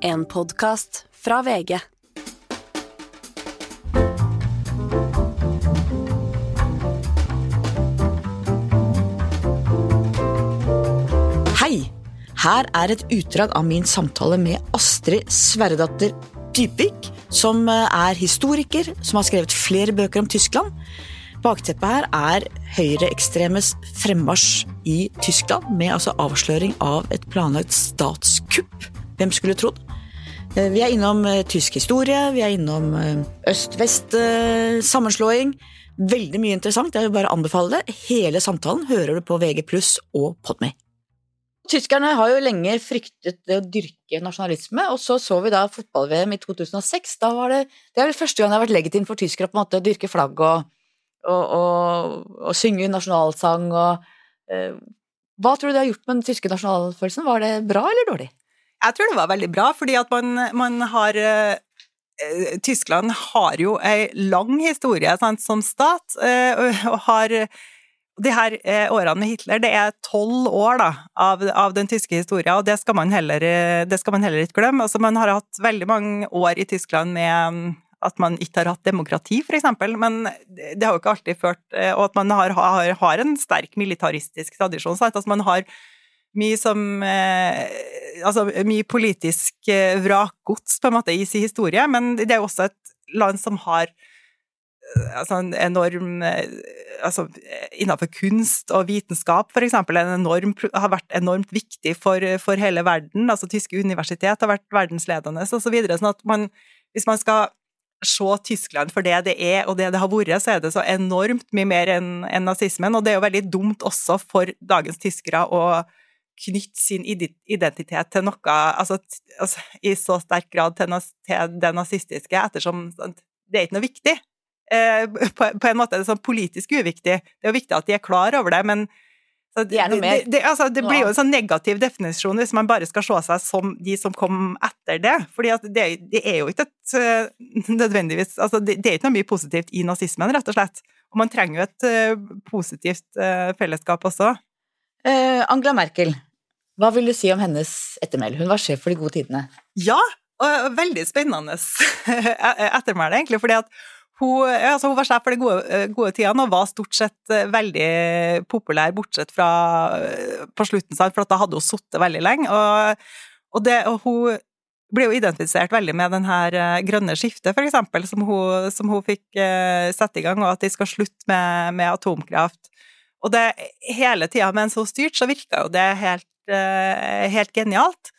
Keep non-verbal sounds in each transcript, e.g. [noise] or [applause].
En podkast fra VG. Hei! Her er et utdrag av min samtale med Astrid Sverredatter Dybvik, som eh, er historiker, som har skrevet flere bøker om Tyskland. Bakteppet her er høyreekstremes fremmarsj i Tyskland, med altså avsløring av et planlagt statskupp. Hvem skulle trodd? Eh, Vi er innom eh, tysk historie, vi er innom eh, øst-vest-sammenslåing. Veldig mye interessant, jeg vil bare anbefale det. Hele samtalen hører du på VG+, og Podme. Tyskerne har jo lenge fryktet det å dyrke nasjonalisme, og så så vi da fotball-VM i 2006. Da var det, det er vel første gang det har vært legitimt for tyskere å på en måte dyrke flagg og, og, og, og synge nasjonalsang og eh, Hva tror du det har gjort med den tyske nasjonalfølelsen? Var det bra eller dårlig? Jeg tror det var veldig bra, fordi at man, man har eh, Tyskland har jo ei lang historie sant, som stat, eh, og, har de her eh, årene med Hitler, det er tolv år da, av, av den tyske historien, og det skal, man heller, skal man heller ikke glemme. Altså, man har hatt veldig mange år i Tyskland med mm, at man ikke har hatt demokrati, eksempel, men det har jo ikke alltid ført Og at man har, har, har en sterk militaristisk tradisjon. Sant? Altså, man har mye som eh, Altså mye politisk eh, vrakgods, på en måte, i sin historie, men det er jo også et land som har eh, altså en enorm eh, altså Innenfor kunst og vitenskap, for eksempel, en har vært enormt viktig for, for hele verden. altså Tyske universitet har vært verdensledende, osv. Så videre, sånn at man, hvis man skal se Tyskland for det det er, og det det har vært, så er det så enormt mye mer enn enn nazismen. Og det er jo veldig dumt også for dagens tyskere å knytte sin identitet til noe altså, altså, i så sterk grad til, det nazistiske, ettersom det er ikke noe viktig. Eh, på, på en måte er det sånn politisk uviktig. Det er jo viktig at de er klar over det, men så mer. Det, det, altså, det blir jo en sånn negativ definisjon hvis man bare skal se seg som de som kom etter det. Fordi at det, det er jo ikke et eh, nødvendigvis altså det, det er ikke noe mye positivt i nazismen, rett og slett. Og man trenger jo et uh, positivt uh, fellesskap også. Uh, Angela Merkel, hva vil du si om hennes ettermæle? Hun var sjef for de gode tidene. Ja, og veldig spennende [laughs] ettermæle, egentlig, fordi at hun, altså hun var sjef for de gode, eh, gode tidene og var stort sett eh, veldig populær, bortsett fra eh, på slutten, for da hadde hun sittet veldig lenge. Og, og, det, og hun ble jo identifisert veldig med den her grønne skiftet, for eksempel, som hun, som hun fikk sette i gang, og at de skal slutte med, med atomkraft. Og det hele tida mens hun styrte, så virka jo det helt, helt genialt.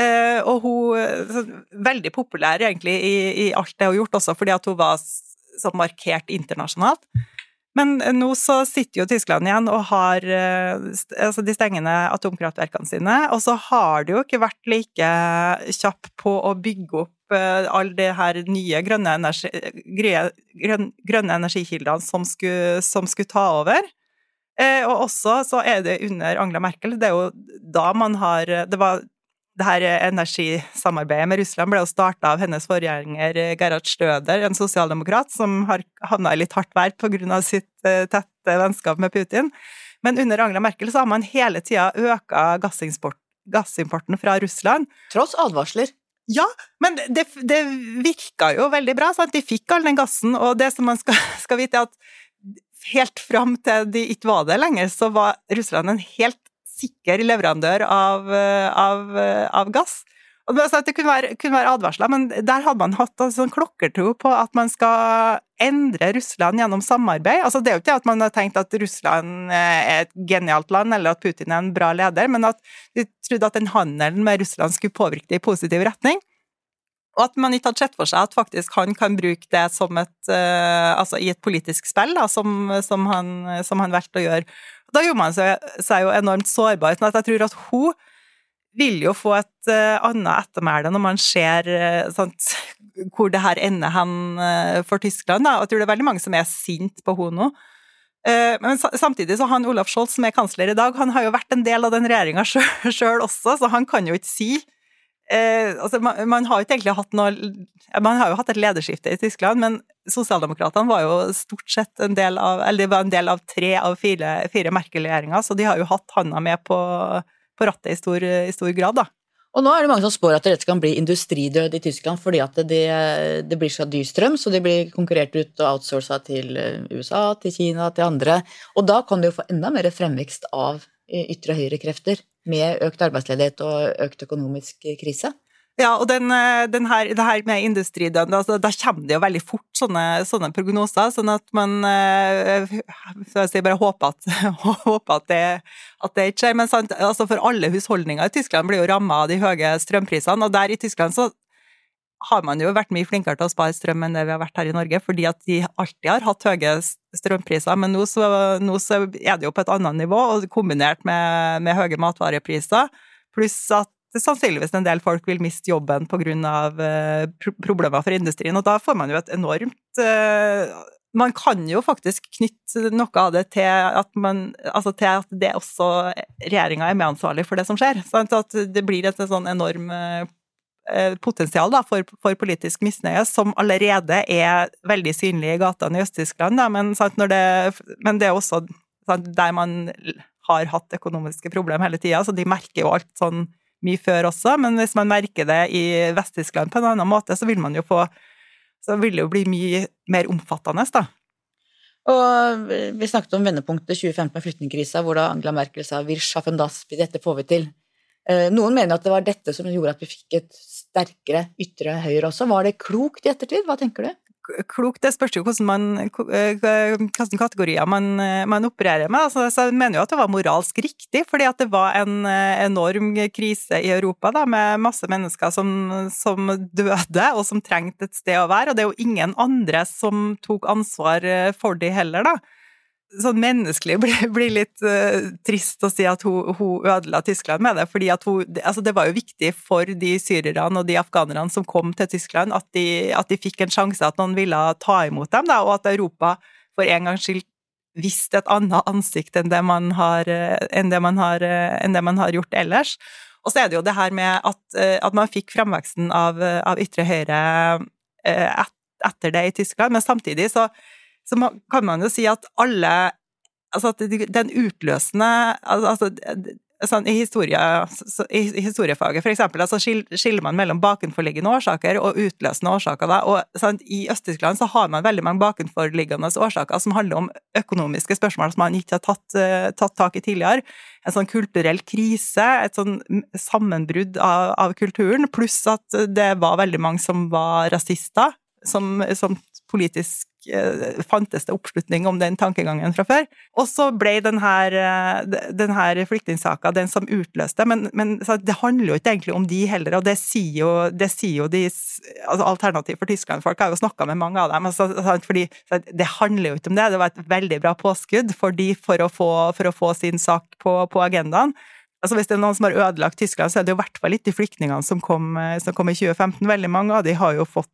Eh, og hun så, Veldig populær egentlig i, i alt det hun har gjort, også fordi at hun var så markert internasjonalt. Men eh, nå så sitter jo Tyskland igjen og har eh, altså de stengende atomkraftverkene sine, og så har det jo ikke vært like kjapp på å bygge opp eh, alle de her nye grønne, energi, grønne energikildene som skulle, som skulle ta over. Eh, og også så er det under Angela Merkel, det er jo da man har Det var det her energisamarbeidet med Russland ble jo starta av hennes forgjenger eh, Gerhard Støder, en sosialdemokrat som har havna i litt hardt vær pga. sitt eh, tette vennskap med Putin. Men under Angela Merkel så har man hele tida øka gassimport, gassimporten fra Russland. Tross advarsler. Ja, men det, det virka jo veldig bra. Sant? De fikk all den gassen, og det som man skal, skal vite, er at helt fram til de ikke var det lenger, så var Russland en helt sikker leverandør av, eh, av, eh, av gass. Og det, altså, kunne være, kunne være advarsler, men der hadde man hatt en sånn klokkertro på at man skal endre Russland gjennom samarbeid. Altså, det er jo ikke det at man har tenkt at Russland eh, er et genialt land, eller at Putin er en bra leder, men at de trodde at den handelen med Russland skulle påvirke det i positiv retning. Og at man ikke hadde sett for seg at faktisk han kan bruke det som et, uh, altså i et politisk spill, da, som, som, han, som han valgte å gjøre. Da gjorde man seg, seg jo enormt sårbar. sånn at jeg tror at hun vil jo få et uh, annet ettermæle når man ser uh, sant, hvor det her ender hen uh, for Tyskland. Da. Jeg tror det er veldig mange som er sint på henne nå. Eh, Men samtidig så han Olaf Scholz, som er kansler i dag, han har jo vært en del av den regjeringa [laughs] sjøl også, så han kan jo ikke si eh, altså man, man har ikke egentlig hatt noe Man har jo hatt et lederskifte i Tyskland, men sosialdemokratene var jo stort sett en del av Eller de var en del av tre av fire, fire Merkel-regjeringer, så de har jo hatt handa med på, på rattet i stor, i stor grad, da. Og nå er det mange som spår at det rett kan bli industridød i Tyskland fordi at det, det blir så dyr strøm, så de blir konkurrert ut og outsourca til eh, USA, til Kina, til andre. Og da kan det jo få enda mer fremvekst av ytre høyre høyrekrefter med økt arbeidsledighet og økt økonomisk krise. Ja, og den, eh, den her, det her med industridøden, altså, da kommer det jo veldig fort sånne, sånne prognoser, sånn at man eh, så jeg bare håper at, [laughs] håper at, det, at det ikke skjer. Men sant, altså for alle husholdninger i Tyskland blir jo ramma av de høye strømprisene, og der i Tyskland så har man jo vært mye flinkere til å spare strøm enn det vi har vært her i Norge, fordi at de alltid har hatt høye strømpriser, men nå så, nå så er det jo på et annet nivå, og kombinert med, med høye matvarepriser, pluss at sannsynligvis en del folk vil miste jobben pga. Eh, problemer for industrien, og da får man jo et enormt eh, man kan jo faktisk knytte noe av det til at, man, altså til at det også regjeringa er medansvarlig for det som skjer. Sant? At det blir et sånn enorm eh, potensial da, for, for, politisk misnøye, som allerede er veldig synlig i gatene i Øst-Tyskland. Men, men, det er også sant, der man har hatt økonomiske problemer hele tida, så de merker jo alt sånn mye før også, men hvis man merker det i Vest-Tyskland på en annen måte, så vil man jo få Så vil det jo bli mye mer omfattende, da. Og vi snakket om vendepunktet 2015 med flyktningkrisa, hvor da Angela Merkel sa 'wir schaffen das', dette får vi til'. Eh, noen mener at det var dette som gjorde at vi fikk et sterkere ytre høyre også. Var det klokt i ettertid? Hva tenker du? klokt. Det spørs jo hvordan man, eh, hvilke kategorier man, eh, man, opererer med. Altså, jeg mener jo at det var moralsk riktig, fordi det var en enorm krise i Europa da, med masse mennesker som, som, døde, og som trengte et sted å være. Og det er jo ingen andre som tok ansvar for de heller, da sånn menneskelig blir, litt uh, trist å si at hun, hun ødela Tyskland med det. fordi at hun, altså Det var jo viktig for de syrerne og de afghanerne som kom til Tyskland, at de, at de fikk en sjanse, at noen ville ta imot dem, da, og at Europa for en gangs skyld viste et annet ansikt enn det man har, eh, det man har, eh, det man har gjort ellers. Og så er det jo det her med at, at man fikk framveksten av, av ytre høyre etter det i Tyskland, men samtidig så så kan man jo si at alle Altså at den utløsende altså, sånn, i, historie, i, historiefaget, for eksempel, altså skiller man mellom bakenforliggende årsaker og utløsende årsaker. Da. Og sånn, I Øst-Tyskland så har man veldig mange bakenforliggende årsaker som handler om økonomiske spørsmål som man ikke har tatt, uh, tatt tak i tidligere. En sånn kulturell krise, et sånn sammenbrudd av, av kulturen, pluss at det var veldig mange som var rasister, som, som politisk Eh, fantes det oppslutning om den tankegangen fra før. Og så ble denne, eh, denne flyktningsaka den som utløste, men, men det handler jo ikke egentlig om de heller, og det sier jo, det sier jo de altså Alternativ for Tyskland-folk har jo snakka med mange av dem, altså, fordi det handler jo ikke om det. Det var et veldig bra påskudd for de for å få, for å få sin sak på, på agendaen. Altså Hvis det er noen som har ødelagt Tyskland, så er det jo i hvert fall ikke de flyktningene som kom, eh, som kom i 2015. Veldig mange av de har jo fått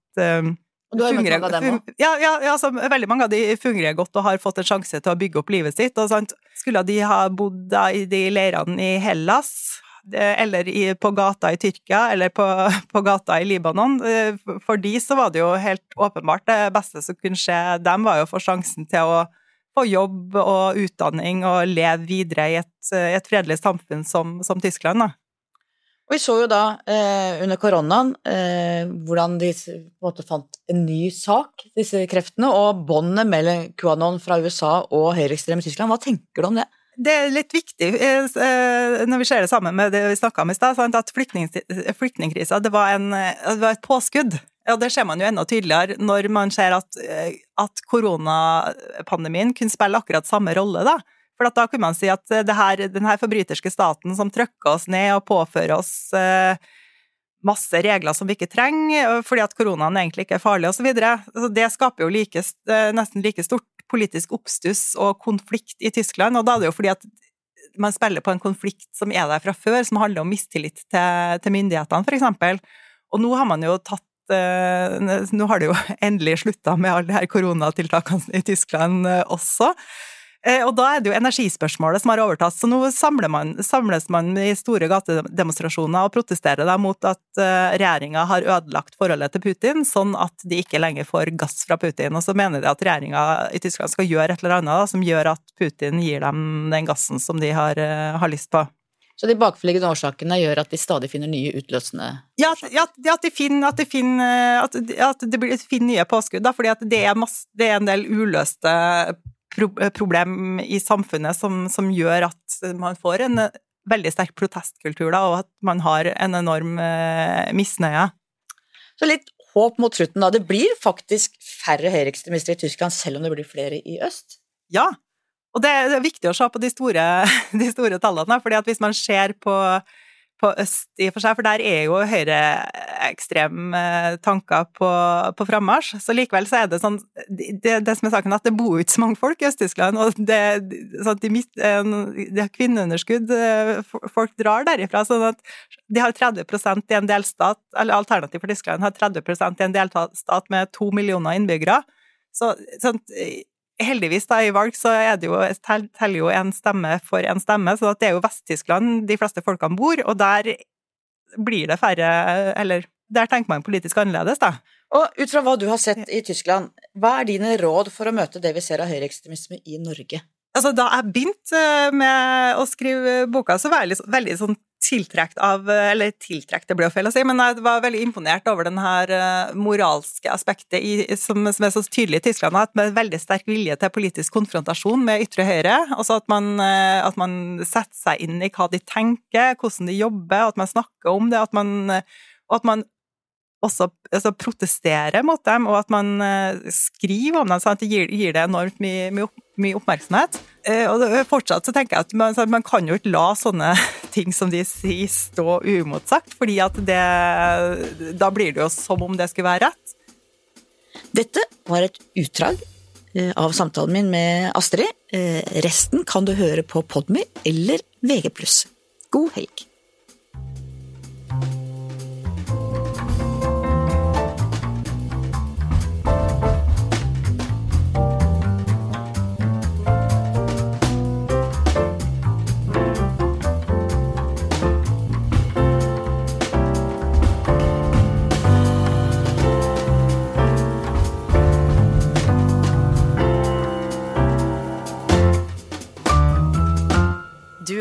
og mange av dem også. Ja, ja, ja altså, veldig mange av de fungerer godt og har fått en sjanse til å bygge opp livet sitt. Og, sant? Skulle de ha bodd i de leirene i Hellas, eller i, på gata i Tyrkia, eller på, [laughs] på, gata i Libanon, eh, for de så var det jo helt åpenbart det beste som kunne skje dem, var jo å få sjansen til å få jobb og utdanning og leve videre i et, et fredelig samfunn som, som Tyskland. da. Og vi så jo da eh, under koronaen eh, hvordan de på en måte fant en ny sak, disse kreftene, og båndet mellom QAnon fra USA og høyreekstreme Tyskland. Hva tenker du om det? Det er litt viktig eh, eh, når vi ser det sammen med det vi snakka om i stad, at flyktningkrisa det var, det var et påskudd. Og det ser man jo enda tydeligere når man ser at, eh, at koronapandemien kunne spille akkurat samme rolle. da for da kunne man si at det her, den her forbryterske staten som trykker oss ned og påfører oss eh, masse regler som vi ikke trenger, fordi at koronaen egentlig ikke er farlig, osv. Det skaper jo like, eh, nesten like stort politisk oppstuss og konflikt i Tyskland, og da er det jo fordi at man spiller på en konflikt som er der fra før, som handler om mistillit til, til myndighetene, f.eks. Og nå har man jo tatt eh, nå har det jo [laughs] endelig slutta med alle de her koronatiltakene i Tyskland også. Eh, og da er det jo energispørsmålet som har overtatt. Så nå man, samles man i store gatedemonstrasjoner og protesterer da mot at eh, regjeringa har ødelagt forholdet til Putin, sånn at de ikke lenger får gass fra Putin. Og så mener de at regjeringa i Tyskland skal gjøre et eller annet da, som gjør at Putin gir dem den gassen som de har, eh, har lyst på. Så de bakforliggende årsakene gjør at de stadig finner nye utløsende Ja, at, ja, at de finner, at de finner, at, at de finner nye påskudd, da, fordi det er, masse, det er en del uløste problem i samfunnet som, som, gjør at man får en veldig sterk protestkultur, da, og at man har en enorm eh, misnøye. Så litt håp mot slutten, da. Det blir faktisk færre høyreekstremister i Tyskland, selv om det blir flere i øst? Ja, og det er viktig å se på de store, [laughs] de store tallene, fordi at hvis man ser på, på øst i og for seg, for der er jo høyreekstreme tanker på, på frammarsj, så likevel så er det sånn det, det, som er saken, at det bor ikke så mange folk i Øst-Tyskland, og det, sånn de, de, har kvinneunderskudd, folk drar derifra, sånn at de har 30% i en delstat, eller Alternativ for Tyskland har 30% i en delstat med to millioner innbyggere. Så sånn, heldigvis da, i valg så er det jo, teller jo en stemme for en stemme, så det er jo Vest-Tyskland de fleste folkene bor, og der blir det færre Eller der tenker man politisk annerledes, da. Og ut fra hva du har sett i Tyskland, hva er dine råd for å møte det vi ser av høyreekstremisme i Norge? Altså, da jeg begynte med å skrive boka, så var jeg veldig, veldig sånn tiltrukket av Eller tiltrukket, det ble jo feil å si, men jeg var veldig imponert over den her eh, moralske aspektet i, som, som, er så tydelig i Tyskland, at med veldig sterk vilje til politisk konfrontasjon med ytre høyre. Altså at man, eh, at man setter seg inn i hva de tenker, hvordan de jobber, at man snakker om det, at man, at man også altså, protesterer mot dem, og at man eh, skriver om dem, sånn at det gir, gir det enormt mye, mye, mye oppmerksomhet. Og fortsatt så tenker jeg at man, man, kan jo ikke la sånne [laughs] ting som de sier, stå uimotsagt, fordi at det Da blir det jo som om det skulle være rett. Dette var et utdrag eh, av samtalen min med Astrid. Eh, resten kan du høre på Podmy eller VG+. God helg!